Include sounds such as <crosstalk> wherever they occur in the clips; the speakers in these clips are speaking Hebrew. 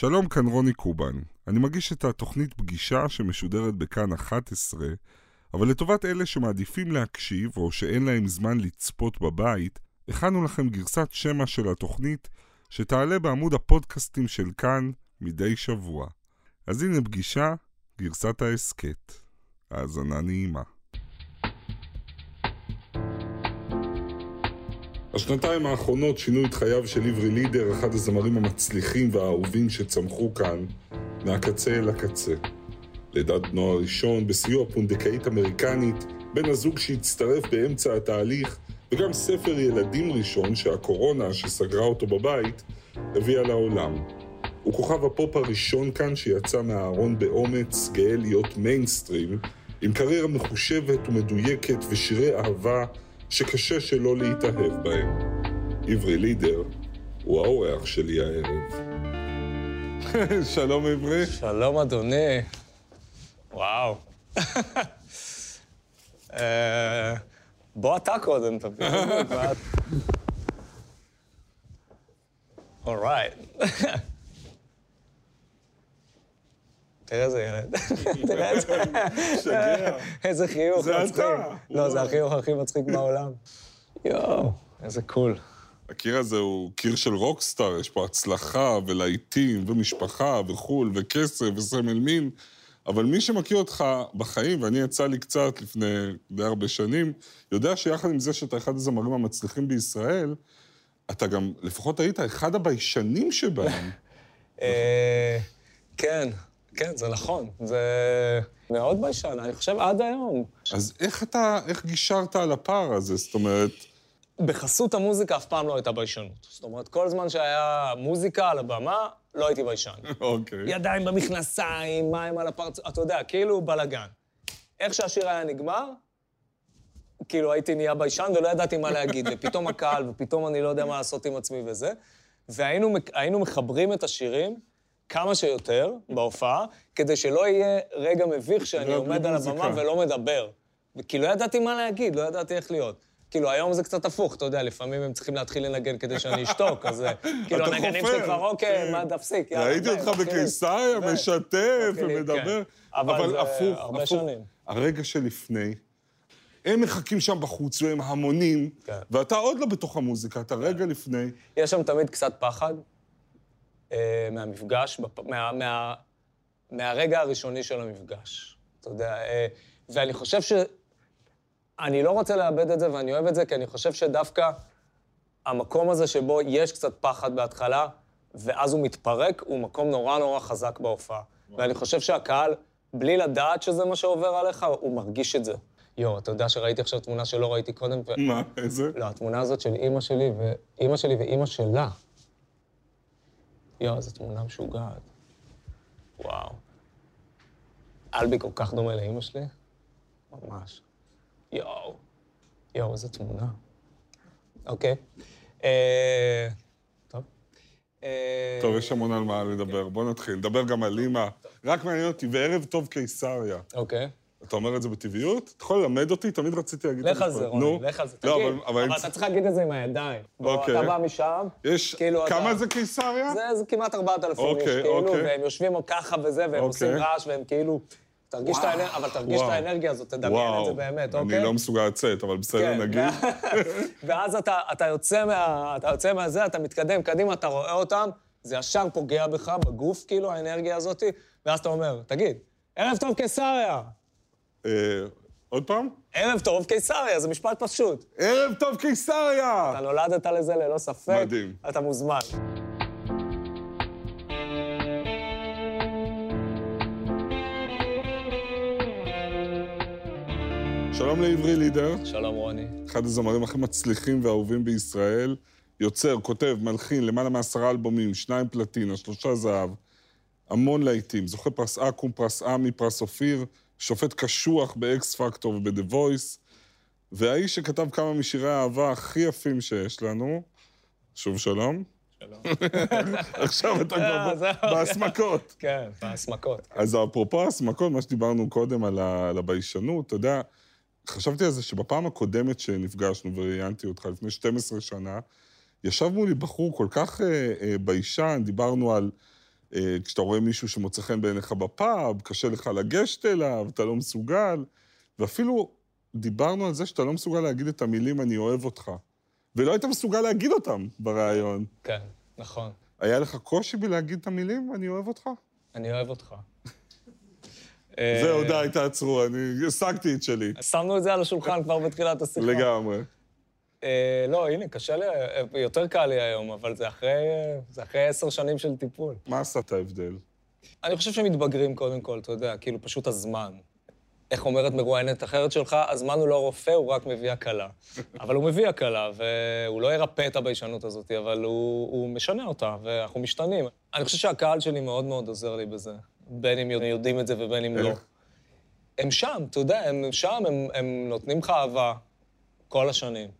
שלום, כאן רוני קובן. אני מגיש את התוכנית פגישה שמשודרת בכאן 11, אבל לטובת אלה שמעדיפים להקשיב או שאין להם זמן לצפות בבית, הכנו לכם גרסת שמע של התוכנית שתעלה בעמוד הפודקאסטים של כאן מדי שבוע. אז הנה פגישה, גרסת ההסכת. האזנה נעימה. השנתיים האחרונות שינו את חייו של עברי לידר, אחד הזמרים המצליחים והאהובים שצמחו כאן, מהקצה אל הקצה. לידת נוער ראשון, בסיוע פונדקאית אמריקנית, בן הזוג שהצטרף באמצע התהליך, וגם ספר ילדים ראשון שהקורונה, שסגרה אותו בבית, הביאה לעולם. הוא כוכב הפופ הראשון כאן שיצא מהארון באומץ, גאה להיות מיינסטרים, עם קריירה מחושבת ומדויקת ושירי אהבה שקשה שלא להתאהב בהם. עברי לידר הוא האורח שלי הערב. <laughs> שלום עברי. שלום, אדוני. וואו. <laughs> אה, בוא אתה קודם, תביא. <laughs> אורייט. תראה איזה ילד. <laughs> תראה איזה... משגע. איזה חיוך זה מצחיק. אתה. לא, זה החיוך הכי מצחיק בעולם. יואו, איזה קול. הקיר הזה הוא קיר של רוקסטאר, יש פה הצלחה ולהיטים ומשפחה וחו"ל וכסף וסמל מין, אבל מי שמכיר אותך בחיים, ואני יצא לי קצת לפני די הרבה שנים, יודע שיחד עם זה שאתה אחד הזמרים המצליחים בישראל, אתה גם, לפחות היית אחד הביישנים שבהם. אה, כן, כן, זה נכון. זה מאוד ביישן, אני חושב עד היום. אז איך אתה, איך גישרת על הפער הזה? זאת אומרת, בחסות המוזיקה אף פעם לא הייתה ביישנות. זאת אומרת, כל זמן שהיה מוזיקה על הבמה, לא הייתי ביישן. אוקיי. ידיים במכנסיים, מים על הפרצוף, אתה יודע, כאילו בלאגן. איך שהשיר היה נגמר, כאילו הייתי נהיה ביישן ולא ידעתי מה להגיד, ופתאום הקהל, ופתאום אני לא יודע מה לעשות עם עצמי וזה. והיינו מחברים את השירים כמה שיותר בהופעה, כדי שלא יהיה רגע מביך שאני לא, עומד על. הבמה ולא מדבר. כי לא ידעתי מה להגיד, לא ידעתי איך להיות. כאילו, היום זה קצת הפוך, אתה יודע, לפעמים הם צריכים להתחיל לנגן כדי שאני אשתוק, אז אה, <laughs> כאילו, הנגנים. שלי כבר, אוקיי, מה, תפסיק, יאללה. ראיתי אותך מתחילים. בקיסריה, משתף מתחילים, ומדבר, כן. אבל הפוך, הפוך. הרגע שלפני, הם מחכים שם בחוץ והם המונים, כן. ואתה עוד לא בתוך המוזיקה, אתה רגע לפני. יש שם תמיד קצת פחד מהמפגש, בפ... מה, מה, מהרגע הראשוני של המפגש. אתה יודע, אה, ואני חושב ש... אני לא רוצה לאבד את זה, ואני אוהב את זה, כי אני חושב שדווקא המקום הזה שבו יש קצת פחד בהתחלה, ואז הוא מתפרק, הוא מקום נורא נורא חזק בהופעה. ואני חושב שהקהל, בלי לדעת שזה מה שעובר עליך, הוא מרגיש את זה. יואו, אתה יודע שראיתי עכשיו תמונה שלא ראיתי קודם, ו... מה, איזה? לא, התמונה הזאת של אימא שלי ואימא שלי ואימא שלה. יואו, זו תמונה משוגעת. וואו. אלבי כל כך דומה לאימא שלי? ממש. יואו. יואו, איזה תמונה. אוקיי. אה, טוב. אה, טוב, יש המון על מה לדבר, בוא נתחיל. נדבר גם על אימא. רק מעניין אותי, וערב טוב קיסריה. אוקיי. אתה אומר את זה בטבעיות? אתה יכול ללמד אותי? תמיד רציתי להגיד את לך על זה. רוני. לך על זה. לא, תגיד, אבל- אבל... אבל אתה צריך להגיד את זה עם הידיים. בוא, אוקיי. אתה בא משם, יש... כאילו, כמה אתה- זה קיסריה? זה, זה כמעט 4,000 איש, אוקיי, כאילו, אוקיי. והם יושבים ככה וזה, והם עושים. רעש, והם כאילו... תרגיש את האנרגיה, אבל תרגיש את. האנרגיה הזאת, תדמיין את זה באמת, אוקיי? אני לא מסוגל לצאת, אבל בסדר, כן, נגיד. <laughs> ואז אתה, אתה, אתה יוצא מהזה, אתה מתקדם קדימה, אתה רואה אותם, זה ישר פוגע בך, בגוף, כאילו, האנרגיה הזאת, ואז אתה אומר, תגיד, ערב טוב קיסריה. אה, עוד פעם? ערב טוב קיסריה, זה משפט פשוט. ערב טוב קיסריה! אתה נולדת לזה ללא ספק. מדהים. אתה מוזמן. שלום לעברי לידר, שלום, רוני. אחד הזמרים הכי מצליחים ואהובים בישראל. יוצר, כותב, מלחין, למעלה מעשרה אלבומים, שניים פלטינה, שלושה זהב, המון להיטים. זוכה פרס אקו"ם, פרס עמי, פרס אופיר, שופט קשוח ב X Factor וב"The Voice", והאיש שכתב כמה משירי האהבה הכי יפים שיש לנו, שוב שלום. שלום. <laughs> עכשיו אתה כבר אה, זהו. בהסמקות. כן, בהסמקות. אז אפרופו הסמקות, מה שדיברנו קודם על, הביישנות, אתה יודע, חשבתי על זה שבפעם הקודמת שנפגשנו וראיינתי אותך לפני 12 שנה, ישב מולי בחור כל כך אה, אה, ביישן, דיברנו על כשאתה רואה מישהו שמוצא חן בעיניך בפאב, קשה לך לגשת אליו, אתה לא מסוגל. ואפילו דיברנו על זה שאתה לא מסוגל להגיד את המילים "אני אוהב אותך". ולא היית מסוגל להגיד אותם בריאיון. כן, נכון. היה לך קושי בלהגיד את המילים "אני אוהב אותך"? אני אוהב אותך. זהו, אה, די, תעצרו, אני השגתי את שלי. שמנו את זה על השולחן כבר בתחילת השיחה. לגמרי. אה, לא, הנה, קשה לי, אה, יותר קל לי היום, אבל זה אחרי, זה אחרי עשר שנים של טיפול. מה עשה את ההבדל? אני חושב שמתבגרים קודם כל, אתה יודע, כאילו פשוט הזמן. איך אומרת מרואיינת אחרת שלך, הזמן הוא לא רופא, הוא רק מביא הקלה. <laughs> אבל הוא מביא הקלה, והוא לא ירפא את הביישנות הזאת, אבל הוא, הוא משנה אותה, ואנחנו משתנים. אני חושב שהקהל שלי מאוד מאוד עוזר לי בזה, בין אם יודעים את זה ובין אם לא. הם שם, אתה יודע, הם שם, הם, הם נותנים לך אהבה כל השנים.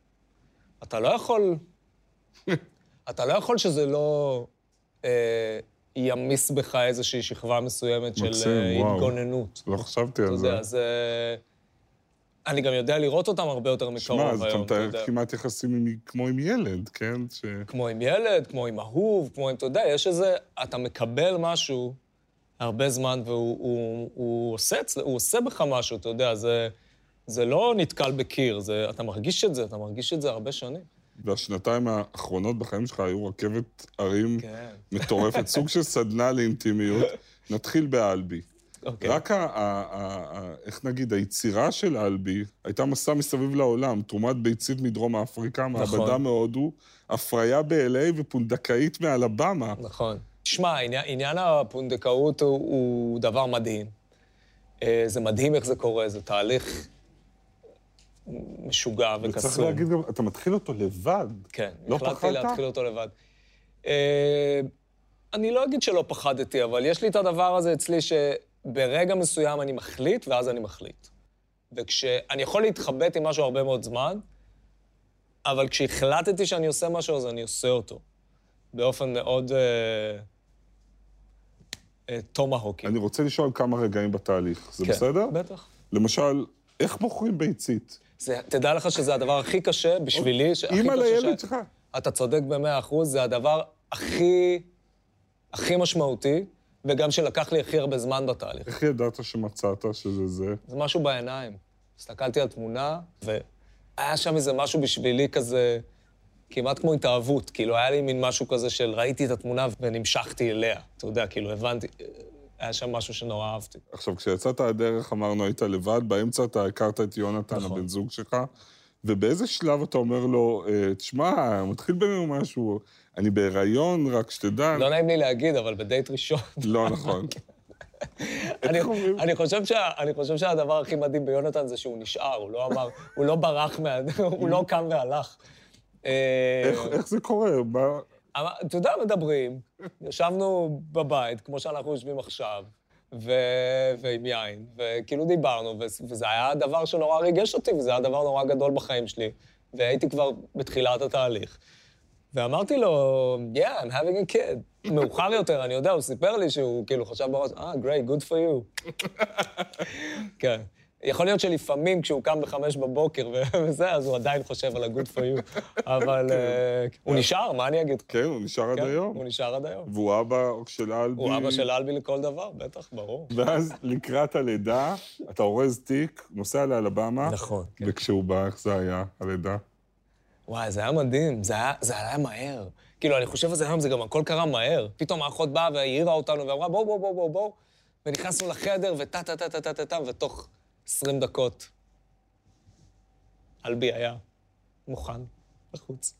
אתה לא יכול... אתה לא יכול שזה לא אה, ימיס בך איזושהי שכבה מסוימת של מקסים, אה. התגוננות. לא חשבתי אתה על זה. יודע, אז... אה, אני גם יודע לראות אותם הרבה יותר שמע, מקרוב אז אתה היום, אתה יודע. מתאר כמעט יחסים עם- כמו עם ילד, כן? ש... כמו עם ילד, כמו עם אהוב, כמו עם, אתה יודע, יש איזה... אתה מקבל משהו הרבה זמן, והוא הוא, הוא עושה, אצל- הוא עושה בך משהו, אתה יודע, זה, זה לא נתקל בקיר, זה, אתה מרגיש את זה, אתה מרגיש את זה הרבה שנים. והשנתיים האחרונות בחיים שלך היו רכבת הרים כן. מטורפת, סוג של סדנה לאינטימיות. נתחיל באלבי. אוקיי. רק, ה, ה, ה, ה, איך נגיד, היצירה של אלבי הייתה מסע מסביב לעולם, תרומת ביצית מדרום אפריקה, נכון. מעבדה מהודו, הפריה ב-LA ופונדקאית מאלבמה. נכון. תשמע, עניין, עניין הפונדקאות הוא, הוא דבר מדהים. אה, זה מדהים איך זה קורה, זה תהליך משוגע וצריך וקסום. להגיד גם, אתה מתחיל אותו לבד. כן, לא החלטתי פחדת? להתחיל אותו לבד. אה, אני לא אגיד שלא פחדתי, אבל יש לי את הדבר הזה אצלי שברגע מסוים אני מחליט, ואז אני מחליט. וכשאני יכול להתחבט עם משהו הרבה מאוד זמן, אבל כשהחלטתי שאני עושה משהו, אז אני עושה אותו. באופן מאוד... אה, אה, טומהוקי. אני רוצה לשאול כמה רגעים בתהליך, זה כן, בסדר? בטח. למשל, איך מוכרים ביצית? זה, תדע לך שזה הדבר הכי קשה בשבילי, אימא קשה לילד ש- שלך. אתה צודק במאה אחוז, זה הדבר הכי, הכי משמעותי, וגם שלקח לי הכי הרבה זמן בתהליך. איך ידעת שמצאת שזה זה? זה משהו בעיניים. הסתכלתי על תמונה, והיה שם איזה משהו בשבילי כזה, כמעט כמו התאהבות. כאילו, היה לי מין משהו כזה של ראיתי את התמונה ונמשכתי אליה. אתה יודע, כאילו, הבנתי, היה שם משהו שנורא אהבתי. עכשיו, כשיצאת הדרך, אמרנו, היית לבד, באמצע אתה הכרת את יונתן, נכון. הבן זוג שלך, ובאיזה שלב אתה אומר לו, אה, תשמע, מתחיל בינינו משהו, אני בהיריון, רק שתדע. לא נעים לי להגיד, אבל בדייט ראשון. לא נכון. <laughs> אני? אני, חושב שה, אני חושב שהדבר הכי מדהים ביונתן זה שהוא נשאר, הוא לא אמר, הוא לא ברח מה... <laughs> הוא לא קם והלך. אה, איך איך זה קורה? מה- אתה יודע, מדברים, ישבנו בבית, כמו שאנחנו יושבים עכשיו, ו... ועם יין, וכאילו דיברנו, ו... וזה היה דבר שנורא ריגש אותי, וזה היה דבר נורא גדול בחיים שלי, והייתי כבר בתחילת התהליך. ואמרתי לו, yeah, I'm having a kid. מאוחר יותר, אני יודע, הוא סיפר לי שהוא כאילו חשב בראש, אה, great, good for you. <laughs> כן. יכול להיות שלפעמים כשהוא קם בחמש בבוקר <laughs> וזה, אז הוא עדיין חושב על ה-good for you. <laughs> אבל אה, הוא נשאר, מה אני אגיד? כן, הוא נשאר עד כן, היום. הוא נשאר עד היום. והוא אבא של אלבי. הוא אבא של אלבי לכל דבר, בטח, ברור. <laughs> ואז לקראת הלידה, אתה אורז תיק, נוסע לאלבמה. נכון, כן. וכשהוא בא, איך זה היה, הלידה? וואי, זה היה מדהים, זה היה, זה היה מהר. כאילו, אני חושב על זה היום, זה גם הכל קרה מהר. פתאום האחות באה והעירה אותנו ואמרה, בואו, בואו, בואו, בואו, בואו. ונכנסנו לחדר, וטה, טה, טה, טה, טה, טה, טה, ותוך 20 דקות, אלבי היה מוכן בחוץ.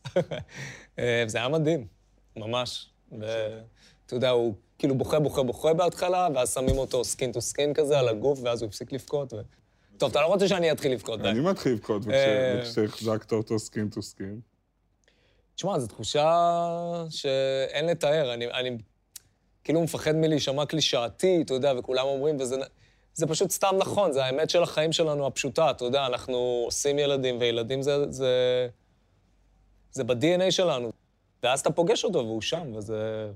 אה, זה היה מדהים, ממש. ואתה יודע, הוא כאילו בוכה, בוכה, בוכה בהתחלה, ואז שמים אותו skin to skin כזה על הגוף, ואז הוא הפסיק לבכות. ו... טוב, אתה לא רוצה שאני אתחיל לבכות, די. אני מתחיל לבכות אה. וכשהחזקת אותו skin to skin. תשמע, זו תחושה שאין לתאר. אני, אני כאילו מפחד מלהישמע קלישאתי, אתה יודע, וכולם אומרים, וזה זה פשוט סתם נכון, זה האמת של החיים שלנו הפשוטה, אתה יודע, אנחנו עושים ילדים, וילדים זה... זה, זה ב-DNA שלנו. ואז אתה פוגש אותו והוא שם, וזה...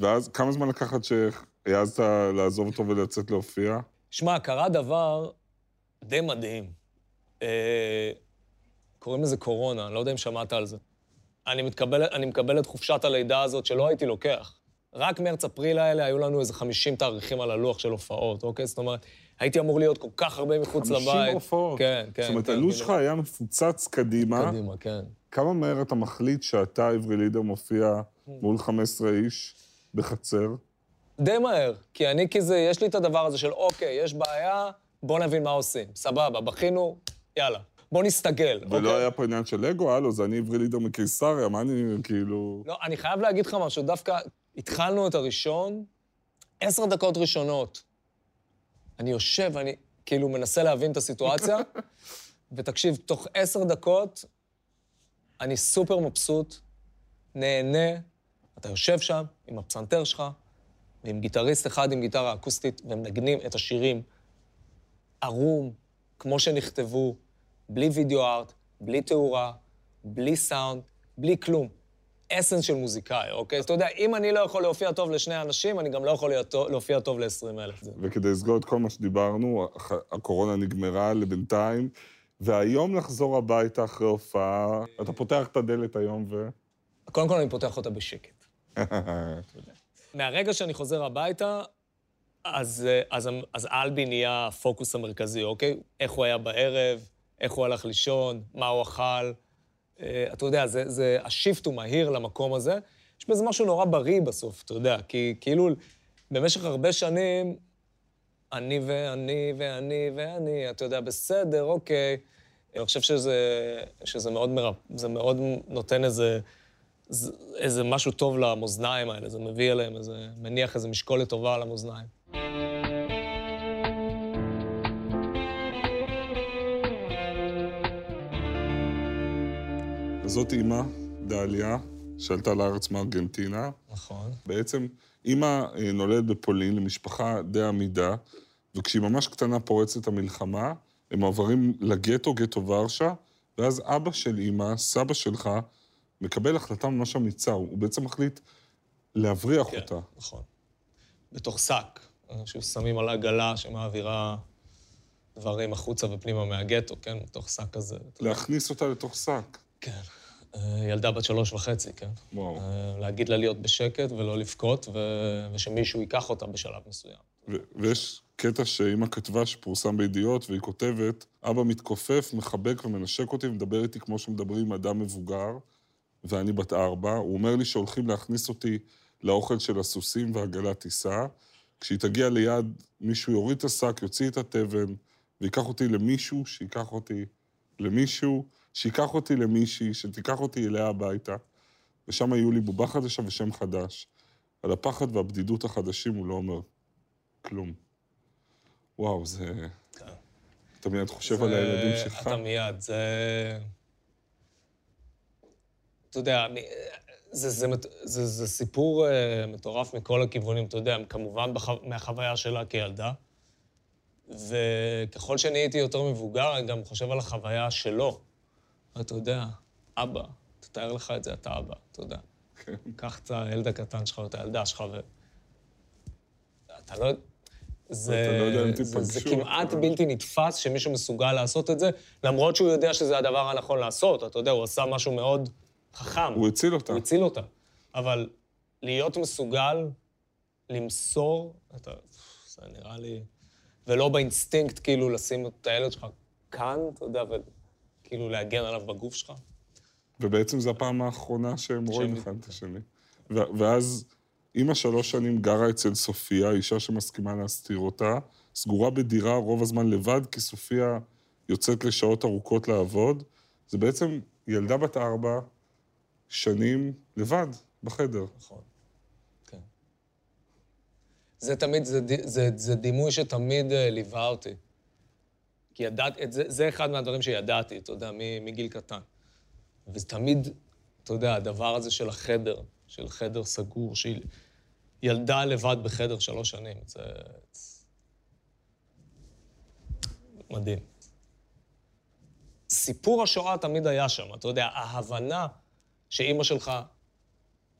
ואז כמה זמן לקח עד שהעזת לעזוב אותו ולצאת להופיע? שמע, קרה דבר די מדהים. אה, קוראים לזה קורונה, אני לא יודע אם שמעת על זה. אני, מתקבל, אני מקבל את חופשת הלידה הזאת שלא הייתי לוקח. רק מרץ-אפריל האלה היו לנו איזה 50 תאריכים על הלוח של הופעות, אוקיי? זאת אומרת, הייתי אמור להיות כל כך הרבה מחוץ 50 לבית. הופעות. כן, כן. זאת אומרת, כן, הלו"ז שלך היה מפוצץ קדימה. קדימה, כן. כמה מהר אתה מחליט שאתה, עברי לידר, מופיע. מול 15 איש בחצר? די מהר, כי אני כזה, יש לי את הדבר הזה של, אוקיי, יש בעיה, בוא נבין מה עושים. סבבה, בכינו, יאללה. בוא נסתגל, ולא אוקיי? היה פה עניין של אגו, הלו, זה אני עברי לידר מקיסריה, מה אני, כאילו... לא, אני חייב להגיד לך משהו, דווקא התחלנו את הראשון, עשר דקות ראשונות. אני יושב, אני כאילו מנסה להבין את הסיטואציה, <laughs> ותקשיב, תוך עשר דקות אני סופר מבסוט, נהנה, אתה יושב שם עם הפסנתר שלך, ועם גיטריסט אחד עם גיטרה אקוסטית, ומנגנים את השירים ערום, כמו שנכתבו, בלי וידאו ארט, בלי תאורה, בלי סאונד, בלי כלום. אסנס של מוזיקאי, אוקיי? אתה יודע, אם אני לא יכול להופיע טוב לשני אנשים, אני גם לא יכול להופיע טוב ל-20 אלף. וכדי לסגור את כל מה שדיברנו, הקורונה נגמרה לבינתיים, והיום לחזור הביתה אחרי הופעה, אתה פותח את הדלת היום ו... קודם כל אני פותח אותה בשקט. <laughs> מהרגע שאני חוזר הביתה, אז, אז, אז אלבי נהיה הפוקוס המרכזי, אוקיי? איך הוא היה בערב, איך הוא הלך לישון, מה הוא אכל. אה, אתה יודע, זה, זה, השיפט הוא מהיר למקום הזה. יש בזה משהו נורא בריא בסוף, אתה יודע, כי כאילו, במשך הרבה שנים, אני ואני ואני ואני, אתה יודע, בסדר, אוקיי. אני חושב שזה, שזה מאוד, מרפ... זה מאוד נותן איזה, זה- איזה משהו טוב למאזניים האלה, זה מביא אליהם איזה, מניח איזה משקולת טובה על המאזניים. זאת אימא, דליה, שעלתה לארץ מארגנטינה. נכון. בעצם אימא אה, נולדת בפולין למשפחה די עמידה, וכשהיא ממש קטנה פורצת המלחמה, הם עוברים לגטו, גטו ורשה, ואז אבא של אימא, סבא שלך, מקבל החלטה ממש אמיצה, הוא בעצם מחליט להבריח כן, אותה. נכון. בתוך שק, ששמים על עגלה שמעבירה דברים החוצה ופנימה מהגטו, כן? בתוך שק כזה. להכניס אותה לתוך שק. כן. אה, ילדה בת שלוש וחצי, כן. וואו. אה, להגיד לה להיות בשקט ולא לבכות, ו... ושמישהו ייקח אותה בשלב מסוים. ו- ויש קטע שאימא כתבה שפורסם בידיעות, והיא כותבת, אבא מתכופף, מחבק ומנשק אותי ומדבר איתי כמו שמדברים עם אדם מבוגר, ואני בת ארבע. הוא אומר לי שהולכים להכניס אותי לאוכל של הסוסים ועגלת טיסה. כשהיא תגיע ליד, מישהו יוריד את השק, יוציא את התבן, ויקח אותי למישהו, שייקח אותי למישהו, שייקח אותי למישהי, שתיקח אותי אליה הביתה. ושם היו לי בובה חדשה ושם חדש. על הפחד והבדידות החדשים הוא לא אומר כלום. וואו, זה... כן. אתה מיד חושב זה- על הילדים שלך. אתה מיד, זה... אתה יודע, מ- זה, זה, זה, זה סיפור uh, מטורף מכל הכיוונים, אתה יודע, כמובן בח... מהחוויה שלה כילדה, וככל שנהייתי יותר מבוגר, אני גם חושב על החוויה שלו. אתה יודע, אבא, תתאר לך את זה, אתה אבא, אתה יודע. קח את הילד הקטן שלך או את הילדה שלך ו... אתה לא... זה, לא זה, זה כמעט בלתי נתפס שמישהו מסוגל לעשות את זה, למרות שהוא יודע שזה הדבר הנכון לעשות. אתה יודע, הוא עשה משהו מאוד חכם. הוא הציל אותה. הוא הציל אותה. אבל להיות מסוגל למסור, אתה... זה נראה לי... ולא באינסטינקט, כאילו, לשים את הילד שלך כאן, אתה יודע, וכאילו להגן עליו בגוף שלך. ובעצם זו הפעם האחרונה שהם רואים אחד את השני. ואז אימא שלוש שנים גרה אצל סופיה, אישה שמסכימה להסתיר אותה, סגורה בדירה רוב הזמן לבד, כי סופיה יוצאת לשעות ארוכות לעבוד. זה בעצם ילדה בת ארבע שנים לבד בחדר. נכון. כן. זה תמיד, זה, זה, זה דימוי שתמיד uh, ליווה אותי. כי ידעתי, זה, זה אחד מהדברים שידעתי, אתה יודע, מגיל קטן. וזה תמיד, אתה יודע, הדבר הזה של החדר, של חדר סגור, שהיא ילדה לבד בחדר שלוש שנים, זה... מדהים. סיפור השואה תמיד היה שם, אתה יודע, ההבנה שאימא שלך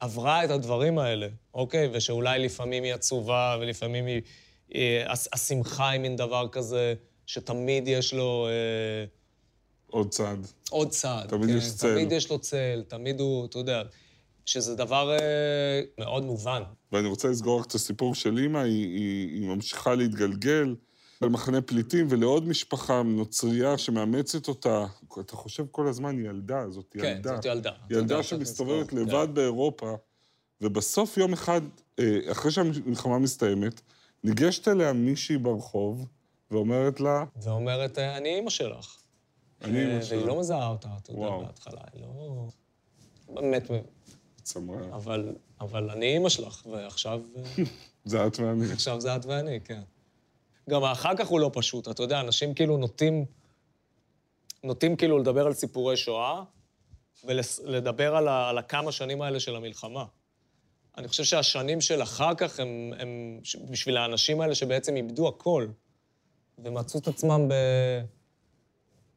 עברה את הדברים האלה, אוקיי? ושאולי לפעמים היא עצובה, ולפעמים היא... הש- השמחה היא מין דבר כזה, שתמיד יש לו אה, עוד צעד. עוד צעד. תמיד כן? יש צל. תמיד יש לו צל, תמיד הוא, אתה יודע... שזה דבר אה, מאוד מובן. ואני רוצה לסגור רק את הסיפור של אימא, היא, היא, היא ממשיכה להתגלגל למחנה פליטים ולעוד משפחה נוצרייה שמאמצת אותה. אתה חושב כל הזמן, היא ילדה, זאת כן, ילדה. זאת ילדה. ילדה שמסתובבת לבד באירופה, ובסוף יום אחד, אה, אחרי שהמלחמה מסתיימת, ניגשת אליה מישהי ברחוב ואומרת לה, ואומרת, אה, אני אימא שלך. אני אה, אימא והיא שלך. לא מזהה אותה, אתה יודע. בהתחלה, היא לא... באמת, צמרה. אבל, אבל אני אימא שלך, ועכשיו אה, <laughs> זה את ואני. עכשיו זה את ואני, כן. גם אחר כך הוא לא פשוט, אתה יודע, אנשים כאילו נוטים, נוטים כאילו לדבר על סיפורי שואה, ולדבר על, ה, על הכמה שנים האלה של המלחמה. אני חושב שהשנים של אחר כך הם, הם בשביל האנשים האלה שבעצם איבדו הכל, ומצאו את עצמם ב,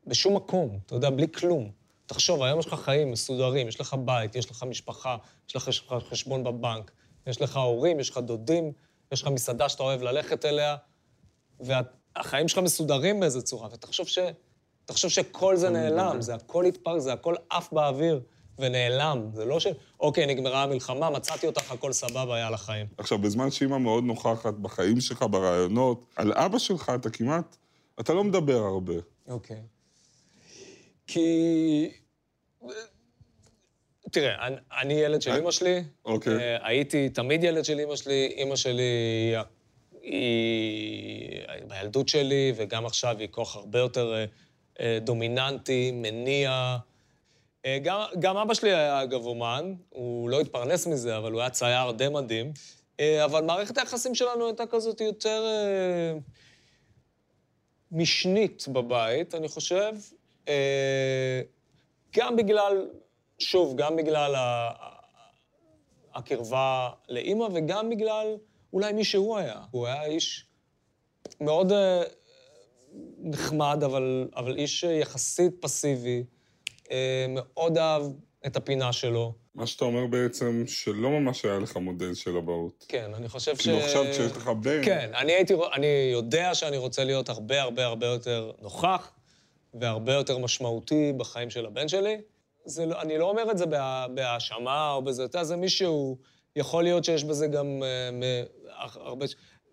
בשום מקום, אתה יודע, בלי כלום. תחשוב, היום יש לך חיים מסודרים, יש לך בית, יש לך משפחה, יש לך חשבון בבנק, יש לך הורים, יש לך דודים, יש לך מסעדה שאתה אוהב ללכת אליה, והחיים שלך מסודרים באיזה צורה, ותחשוב ש... תחשוב שכל זה נעלם, זה הכל התפרק, זה הכל עף באוויר ונעלם. זה לא ש... אוקיי, נגמרה המלחמה, מצאתי אותך, הכל סבבה, יאללה חיים. עכשיו, בזמן שאימא מאוד נוכחת בחיים שלך, ברעיונות, על אבא שלך אתה כמעט, אתה לא מדבר הרבה. אוקיי. כי... תראה, אני, אני ילד של אמא שלי. אוקיי. אה, הייתי תמיד ילד של אמא שלי. אמא שלי היא, בילדות שלי, וגם עכשיו היא כוח הרבה יותר אה, אה, דומיננטי, מניע. אה, גם, גם אבא שלי היה אגב אומן, הוא לא התפרנס מזה, אבל הוא היה צייר די מדהים. אה, אבל מערכת היחסים שלנו הייתה כזאת יותר אה, משנית בבית, אני חושב. גם בגלל, שוב, גם בגלל הקרבה לאימא, וגם בגלל אולי מי שהוא היה. הוא היה איש מאוד נחמד, אבל, אבל איש יחסית פסיבי, מאוד אהב את הפינה שלו. מה שאתה אומר בעצם, שלא ממש היה לך מודל של אבהות. כן, אני חושב ש... כאילו עכשיו כשיש לך בן... כן, אני הייתי, אני יודע שאני רוצה להיות הרבה הרבה הרבה יותר נוכח והרבה יותר משמעותי בחיים של הבן שלי. זה לא, אני לא אומר את זה בה- בהאשמה או בזה, אתה יודע, זה מישהו, יכול להיות שיש בזה גם אה, מ- הרבה...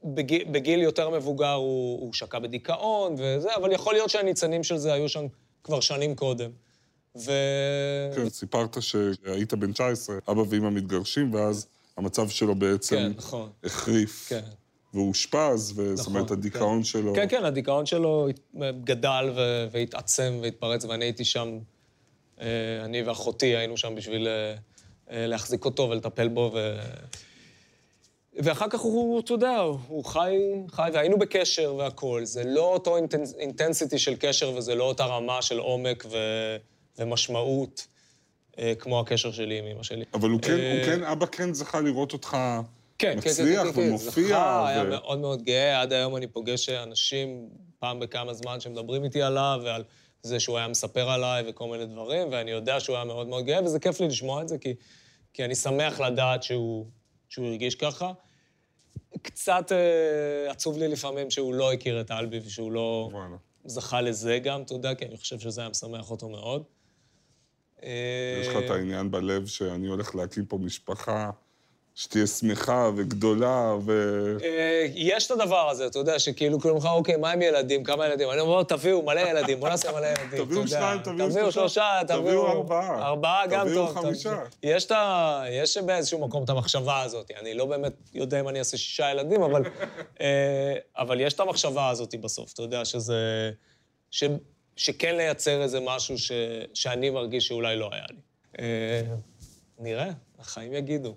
בגיל, בגיל יותר מבוגר הוא, הוא שקע בדיכאון וזה, אבל יכול להיות שהניצנים של זה היו שם כבר שנים קודם. ו... כן, סיפרת שהיית בן 19, אבא ואמא מתגרשים, ואז המצב שלו בעצם כן, נכון. החריף. כן. והוא אושפז, וזאת נכון, אומרת, הדיכאון כן. שלו... כן, כן, הדיכאון שלו גדל ו- והתעצם והתפרץ, ואני הייתי שם, אה, אני ואחותי היינו שם בשביל אה, אה, להחזיק אותו ולטפל בו, ו... ואחר כך הוא, אתה יודע, הוא חי, חי, והיינו בקשר והכול. זה לא אותו אינטנס, אינטנסיטי של קשר וזה לא אותה רמה של עומק ו, ומשמעות אה, כמו הקשר שלי עם אמא שלי. אבל הוא כן, הוא אה, כן, אבא כן זכה לראות אותך כן, כן, מצליח כן, כן, כן, ומופיע. זכה, היה ו- מאוד מאוד גאה. עד היום אני פוגש אנשים פעם בכמה זמן שמדברים איתי עליו ועל זה שהוא היה מספר עליי וכל מיני דברים, ואני יודע שהוא היה מאוד מאוד גאה, וזה כיף לי לשמוע את זה, כי, כי אני שמח לדעת שהוא, שהוא הרגיש ככה. קצת אה, עצוב לי לפעמים שהוא לא הכיר את אלבי ושהוא לא וואלה. זכה לזה גם, אתה יודע, כי אני חושב שזה היה משמח אותו מאוד. יש לך את העניין בלב שאני הולך להקים פה משפחה שתהיה שמחה וגדולה, ו... אה, יש את הדבר הזה, אתה יודע, שכאילו, כאילו, לך, אוקיי, מה עם ילדים? כמה ילדים? אני אומר, תביאו מלא ילדים, בוא נעשה מלא ילדים. תביאו. שניים, תביאו שלושה, תביאו. ארבעה. ארבעה גם תביאו טוב. חמישה. תביאו- יש את ה... יש באיזשהו מקום את המחשבה הזאת. אני לא באמת יודע אם אני אעשה שישה ילדים, אבל... אה, אבל יש את המחשבה הזאת בסוף, אתה יודע, שזה... שכן לייצר איזה משהו ש... שאני מרגיש שאולי לא היה לי. אה, נראה, החיים יגידו.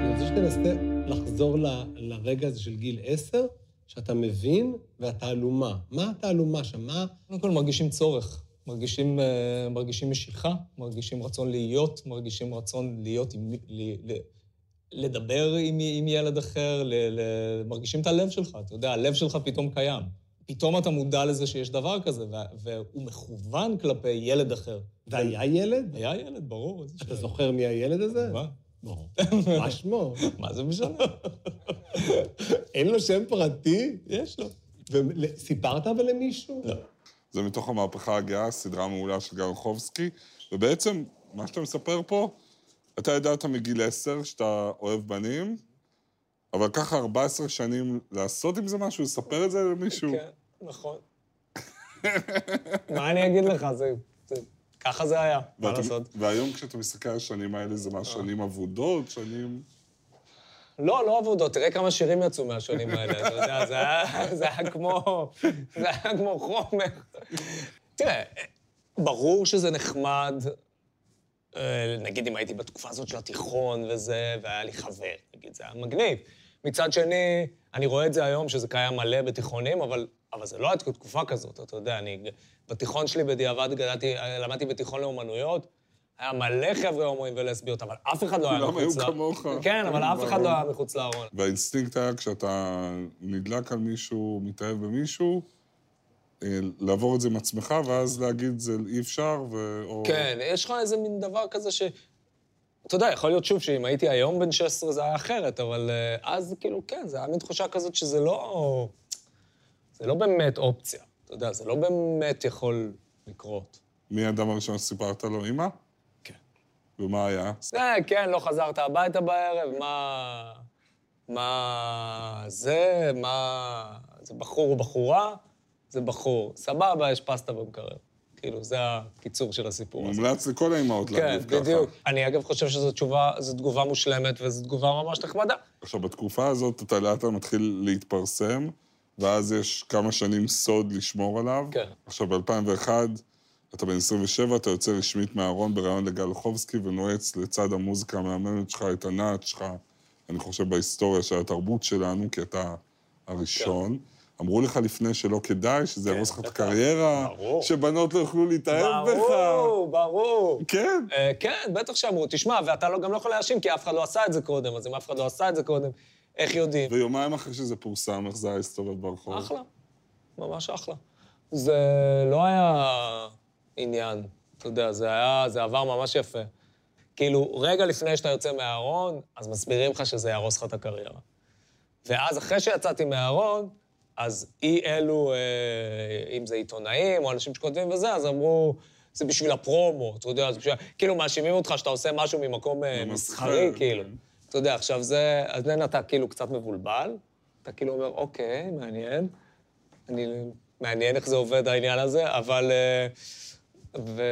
אני רוצה שתנסה לחזור ל- לרגע הזה של גיל עשר, שאתה מבין והתעלומה. מה התעלומה שם? מה... קודם כל מרגישים צורך, מרגישים, אה, מרגישים משיכה, מרגישים רצון להיות, מרגישים רצון להיות עם, לדבר עם, עם ילד אחר, ל, ל, מרגישים את הלב שלך, אתה יודע, הלב שלך פתאום קיים. פתאום אתה מודע לזה שיש דבר כזה, וה- והוא מכוון כלפי ילד אחר. והיה ילד? היה ילד, ברור. אתה שאלה. זוכר מי הילד הזה? מה? ברור. מה שמו? <laughs> מה זה משנה? <laughs> אין לו שם פרטי? יש לו. וסיפרת אבל למישהו? לא. זה מתוך המהפכה הגאה, סדרה מעולה של גרחובסקי, ובעצם, מה שאתה מספר פה, אתה ידעת מגיל עשר שאתה אוהב בנים, אבל ככה 14 שנים לעשות עם זה משהו, לספר את זה למישהו. כן, נכון. מה אני אגיד לך? זה... זה- ככה זה היה, מה ואתה- לעשות? והיום כשאתה מסתכל על השנים האלה, זה מה, שנים אבודות, שנים... לא, לא עבודות, תראה כמה שירים יצאו מהשנים האלה, אתה יודע, זה היה, זה היה כמו... זה היה כמו חומר. תראה, ברור שזה נחמד, אה, נגיד אם הייתי בתקופה הזאת של התיכון וזה, והיה לי חבר, נגיד, זה היה מגניב. מצד שני, אני רואה את זה היום, שזה קיים מלא בתיכונים, אבל, אבל זה לא היה תקופה כזאת, אתה יודע, אני... בתיכון שלי בדיעבד גדלתי, למדתי בתיכון לאומנויות, היה מלא חבר'ה הומואים ולסביות, אבל אף אחד לא היה כולם היו מחוץ ל... כמוך. כן, אבל אף אחד. לא היה מחוץ לארון. והאינסטינקט היה כשאתה נדלק על מישהו, מתאהב במישהו, אה, לעבור את זה עם עצמך, ואז להגיד זה אי אפשר, ו... או... כן, יש לך איזה מין דבר כזה ש... אתה יודע, יכול להיות שוב שאם הייתי היום בן 16 זה היה אחרת, אבל uh, אז כאילו, כן, זה היה מין תחושה כזאת שזה לא... זה לא באמת אופציה. אתה יודע, זה לא באמת יכול לקרות. מי האדם הראשון שסיפרת לו? אמא? כן. ומה היה? זה, כן, לא חזרת הביתה בערב, מה... מה זה, מה... זה בחור או בחורה? זה בחור. סבבה, יש פסטה במקרר. כאילו, זה הקיצור של הסיפור הזה. מומלץ לכל האימהות כן, להגיב ככה. בדיוק. אני אגב חושב שזו תשובה, זו תגובה מושלמת וזו תגובה ממש נחמדה. עכשיו, בתקופה הזאת אתה לאט מתחיל להתפרסם, ואז יש כמה שנים סוד לשמור עליו. כן. עכשיו, ב-2001, אתה בן 27, אתה יוצא רשמית מהארון בריאיון לגל לחובסקי, ונועץ לצד המוזיקה המהממת שלך את הנעט שלך, אני חושב, בהיסטוריה של התרבות שלנו, כי אתה הראשון. אמרו לך לפני שלא כדאי, שזה כן, יהרוס לך את. הקריירה. שבנות לא יוכלו להתאהב בך. ברור, ברור. כן. אה, כן, בטח שאמרו. תשמע, ואתה לא, גם לא יכול להאשים, כי אף אחד לא עשה את זה קודם, אז אם אף אחד לא עשה את זה קודם, איך יודעים? ויומיים אחרי שזה פורסם, איך זה היה להסתובב ברחוב? אחלה, ממש אחלה. זה לא היה עניין, אתה יודע, זה היה, זה עבר ממש יפה. כאילו, רגע לפני שאתה יוצא מהארון, אז מסבירים לך שזה יהרוס לך את הקריירה. ואז אחרי שיצאתי מהארון, אז אי אלו, אה, אם זה עיתונאים או אנשים שכותבים וזה, אז אמרו, זה בשביל הפרומו, אתה יודע, זה בשביל... כאילו, מאשימים אותך שאתה עושה משהו ממקום אה, מסחרי, כן. כאילו. אתה יודע, עכשיו זה... אז then אתה כאילו קצת מבולבל, אתה כאילו אומר, אוקיי, מעניין. אני... מעניין איך זה עובד העניין הזה, אבל... אה, ו...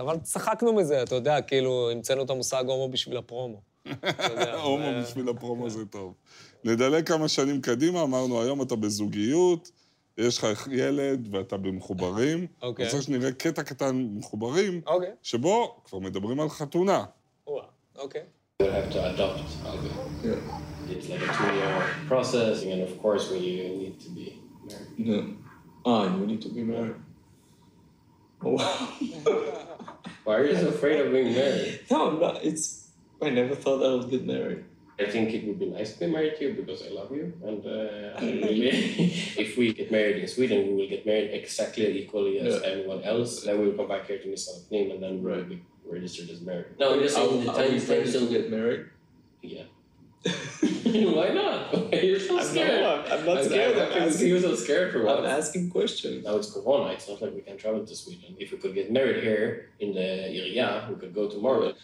אבל צחקנו מזה, אתה יודע, כאילו, המצאנו את המושג הומו בשביל הפרומו. <laughs> הומו בשביל הפרומו זה טוב. נדלג כמה שנים קדימה, אמרנו, היום אתה בזוגיות, יש לך ילד ואתה במחוברים. אוקיי. אני רוצה שנראה קטע קטן מחוברים, אוקיי. שבו כבר מדברים על חתונה. אוקיי. Why are you so afraid of being married? <laughs> No, I'm not. It's I never thought I would get married. I think it would be nice to be married to you because I love you, and uh, really, <laughs> if we get married in Sweden, we will get married exactly equally as Yeah. everyone else. Then we will come back here to Nissan name, and then we will be registered as married. No, I'm just saying the are we time ready to get married? Yeah. <laughs> <laughs> Why not? You're so I know, scared. I'm- I'm not I'm- scared, I'm, I'm asking you so scared for what? I'm asking questions. Now it's Corona. It's not like we can travel to Sweden. If we could get married here in the area, we could go tomorrow.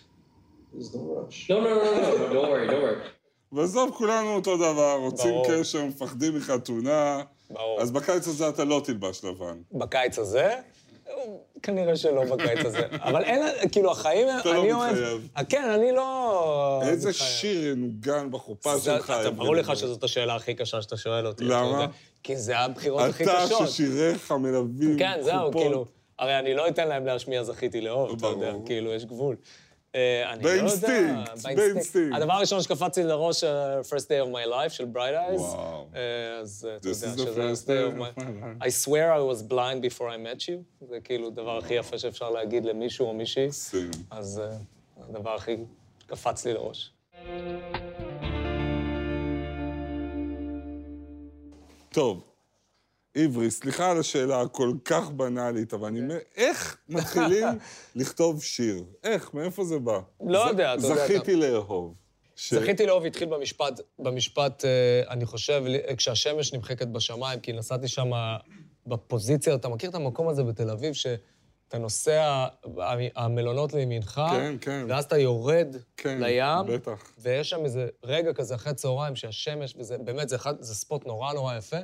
There's no rush. No, no, no, no, no. don't worry, don't worry. ועזוב, כולנו אותו דבר, רוצים ברור. קשר, מפחדים מחתונה. ברור. אז בקיץ הזה אתה לא תלבש לבן. בקיץ הזה? כנראה שלא בקיץ הזה. <laughs> אבל אין, כאילו, החיים, אתה לא אני. מתחייב. אה, כן, אני לא... איזה מתחייב. שיר ינוגן בחופה שלך? אתה ברור לך? שזאת השאלה הכי קשה שאתה שואל אותי. אתה למה? כי זה הבחירות הכי אתה קשות. ששיריך מלווים כן, זהו, חופות. כאילו... הרי אני לא אתן להם להשמיע זכיתי לאהוב, אתה יודע. כאילו, יש גבול. אה, אני לא יודע, באינסטינקט, באינסטינקט. הדבר הראשון שקפץ לי לראש, אה, First Day of My Life של Bright Eyes. וואו. אה, אז אתה This יודע is the שזה first Day of My... I swear I was blind before I met you. זה כאילו הדבר הכי יפה שאפשר להגיד למישהו או מישהי. אז הדבר הכי קפץ לי לראש. טוב, עברי, סליחה על השאלה הכל כך בנאלית, אבל אני אומר, איך מתחילים <laughs> לכתוב שיר? איך? מאיפה זה בא? לא יודע, אתה יודע, זכיתי לאהוב. ש- זכיתי לאהוב התחיל במשפט, במשפט, אה, אני חושב, כשהשמש נמחקת בשמיים, כי נסעתי שם בפוזיציה, אתה מכיר את המקום הזה בתל אביב, שאתה נוסע, המלונות לימינך, כן, כן. ואז אתה יורד כן, לים, בטח. ויש שם איזה רגע כזה אחרי צהריים שהשמש, וזה באמת, זה, אחד, זה ספוט נורא נורא יפה.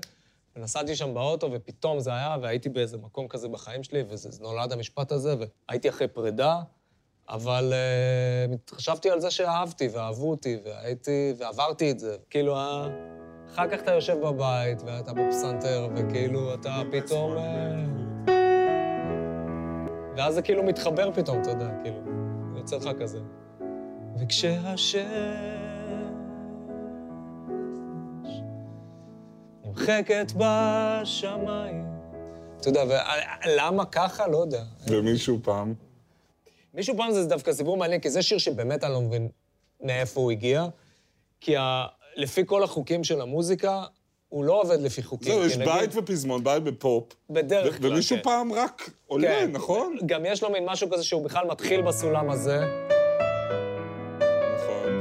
ונסעתי שם באוטו, ופתאום זה היה, והייתי באיזה מקום כזה בחיים שלי, ונולד המשפט הזה, והייתי אחרי פרידה, אבל uh, חשבתי על זה שאהבתי, ואהבו אותי, והייתי, ועברתי את זה. כאילו, ה... אחר כך אתה יושב בבית, ואתה בפסנתר, וכאילו, אתה פתאום... Uh... ואז זה כאילו מתחבר פתאום, אתה יודע, כאילו, יוצא לך כזה. וכשהשמש נמחקת בשמיים. אתה יודע, ולמה ככה? לא יודע. ומישהו פעם, מישהו פעם זה דווקא סיפור מעניין, כי זה שיר שבאמת אני לא מבין מאיפה הוא הגיע, כי ה... לפי כל החוקים של המוזיקה, הוא לא עובד לפי חוקים. זהו, יש נגיד- בית ופזמון, בית בפופ. בדרך כלל, ומישהו כן. פעם רק עולה, כן. נכון? גם יש לו מין משהו כזה שהוא בכלל מתחיל בסולם הזה, נכון.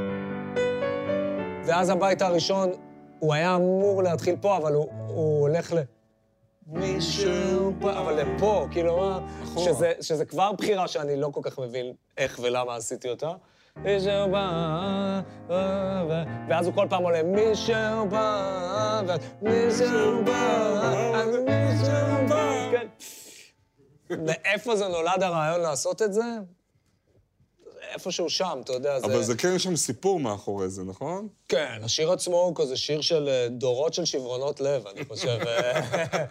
ואז הבית הראשון, הוא היה אמור להתחיל פה, אבל הוא, הוא הולך ל... מישהו פה, אבל לפה, כאילו, מה? שזה, שזה כבר בחירה שאני לא כל כך מבין איך ולמה עשיתי אותה. מישהו בא, ו- ואז הוא כל פעם עולה, מישהו בא, מישהו בא, אז מישהו בא. כן. מאיפה זה נולד הרעיון לעשות את זה? איפשהו שם, אתה יודע, זה... אבל זה כן, יש שם סיפור מאחורי זה, נכון? כן, השיר עצמו הוא כזה שיר של אה, דורות של שברונות לב, אני חושב. אה,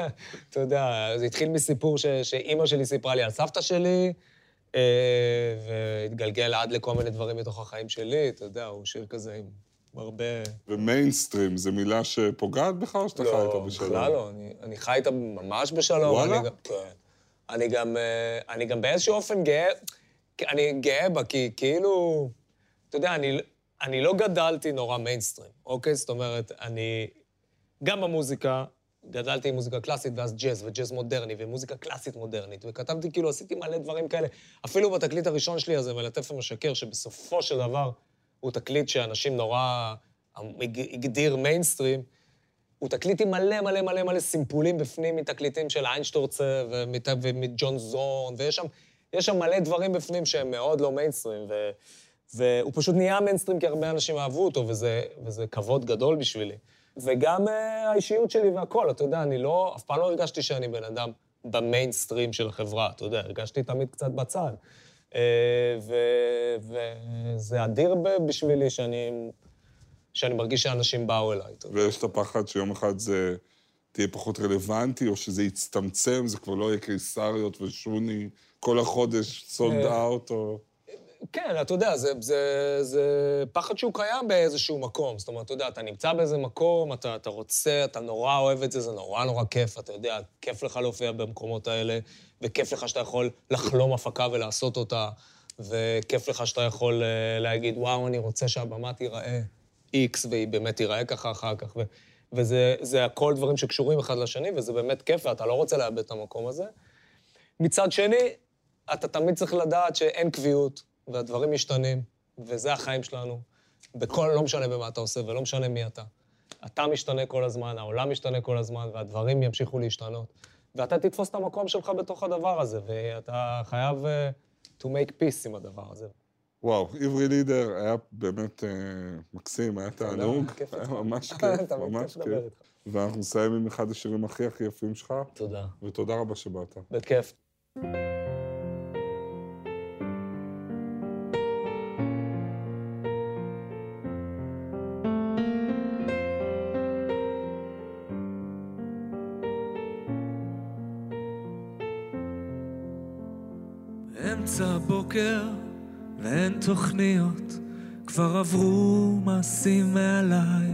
<laughs> אתה יודע, זה התחיל מסיפור ש- שאימא שלי סיפרה לי על סבתא שלי, אה, והתגלגל עד לכל מיני דברים מתוך החיים שלי, אתה יודע, הוא שיר כזה עם הרבה... ומיינסטרים, זו מילה שפוגעת בך או שאתה חי איתה לא, בשלום? בכלל לא, אני, אני חי איתה ממש בשלום. וואלה? אני גם, כן. אני גם, אני גם באיזשהו אופן גאה, אני גאה בה, כי כאילו, אתה יודע, אני, אני לא גדלתי נורא מיינסטרים, אוקיי? זאת אומרת, אני, גם במוזיקה, גדלתי עם מוזיקה קלאסית, ואז ג'אז, וג'אז מודרני, ומוזיקה קלאסית מודרנית, וכתבתי, כאילו, עשיתי מלא דברים כאלה. אפילו בתקליט הראשון שלי הזה, מלטף ומשקר, שבסופו של דבר הוא תקליט שאנשים נורא הג- הגדיר מיינסטרים, הוא תקליט עם מלא מלא מלא מלא סימפולים בפנים מתקליטים של Einstürzende ומג'ון זורן, ויש שם, יש שם מלא דברים בפנים שהם מאוד לא מיינסטרים, ו, והוא פשוט נהיה מיינסטרים כי הרבה אנשים אהבו אותו, וזה, וזה כבוד גדול בשבילי. וגם uh, האישיות שלי והכול, אתה יודע, אני לא, אף פעם לא הרגשתי שאני בן אדם במיינסטרים של החברה, אתה יודע, הרגשתי תמיד קצת בצד. Uh, וזה אדיר בשבילי שאני, שאני מרגיש שאנשים באו אליי. ויש את הפחד שיום אחד זה תהיה פחות רלוונטי, או שזה יצטמצם, זה כבר לא יהיה קיסריות ושוני כל החודש סולד אה. אאוט, או... כן, אתה יודע, זה, זה, זה פחד שהוא קיים באיזשהו מקום. זאת אומרת, אתה יודע, אתה נמצא באיזה מקום, אתה, אתה רוצה, אתה נורא אוהב את זה, זה נורא נורא כיף, אתה יודע, כיף לך להופיע במקומות האלה, וכיף לך שאתה יכול לחלום הפקה ולעשות אותה, וכיף לך שאתה יכול אה, להגיד, וואו, אני רוצה שהבמה תיראה X, והיא באמת תיראה ככה אחר כך. ו, וזה זה הכל דברים שקשורים אחד לשני, וזה באמת כיף, ואתה לא רוצה לאבד את המקום הזה. מצד שני, אתה תמיד צריך לדעת שאין קביעות, והדברים משתנים, וזה החיים שלנו. בכל, לא משנה במה אתה עושה ולא משנה מי אתה. אתה משתנה כל הזמן, העולם משתנה כל הזמן, והדברים ימשיכו להשתנות. ואתה תתפוס את המקום שלך בתוך הדבר הזה, ואתה חייב uh, to make peace עם הדבר הזה. וואו, עברי לידר היה באמת אה, מקסים, היה תענוג. היה. <laughs> ממש כיף, ממש כיף. ואנחנו נסיים עם אחד השירים הכי הכי יפים שלך, תודה. ותודה רבה שבאת. בכיף. באמצע הבוקר תוכניות, כבר עברו מעשים מעליי.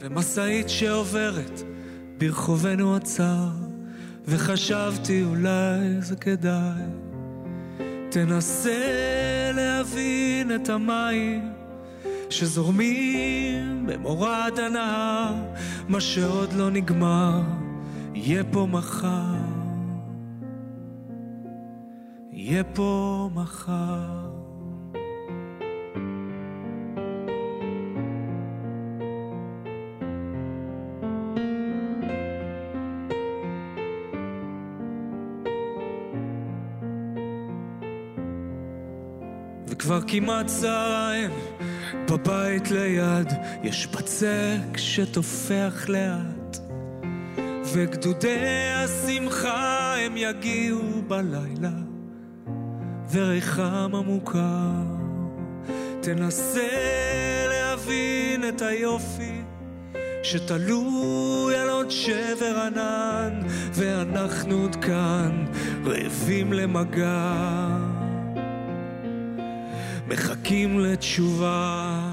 ומשאית שעוברת ברחובנו עצר, וחשבתי אולי זה כדאי. תנסה להבין את המים שזורמים במורד הנהר, מה שעוד לא נגמר, יהיה פה מחר. יהיה פה מחר. וכבר כמעט צהריים, בבית ליד, יש בצק שתופח לאט, וגדודי השמחה הם יגיעו בלילה. וריחם המוכר. תנסה להבין את היופי שתלוי על עוד שבר ענן, ואנחנו עוד כאן רעבים למגע, מחכים לתשובה.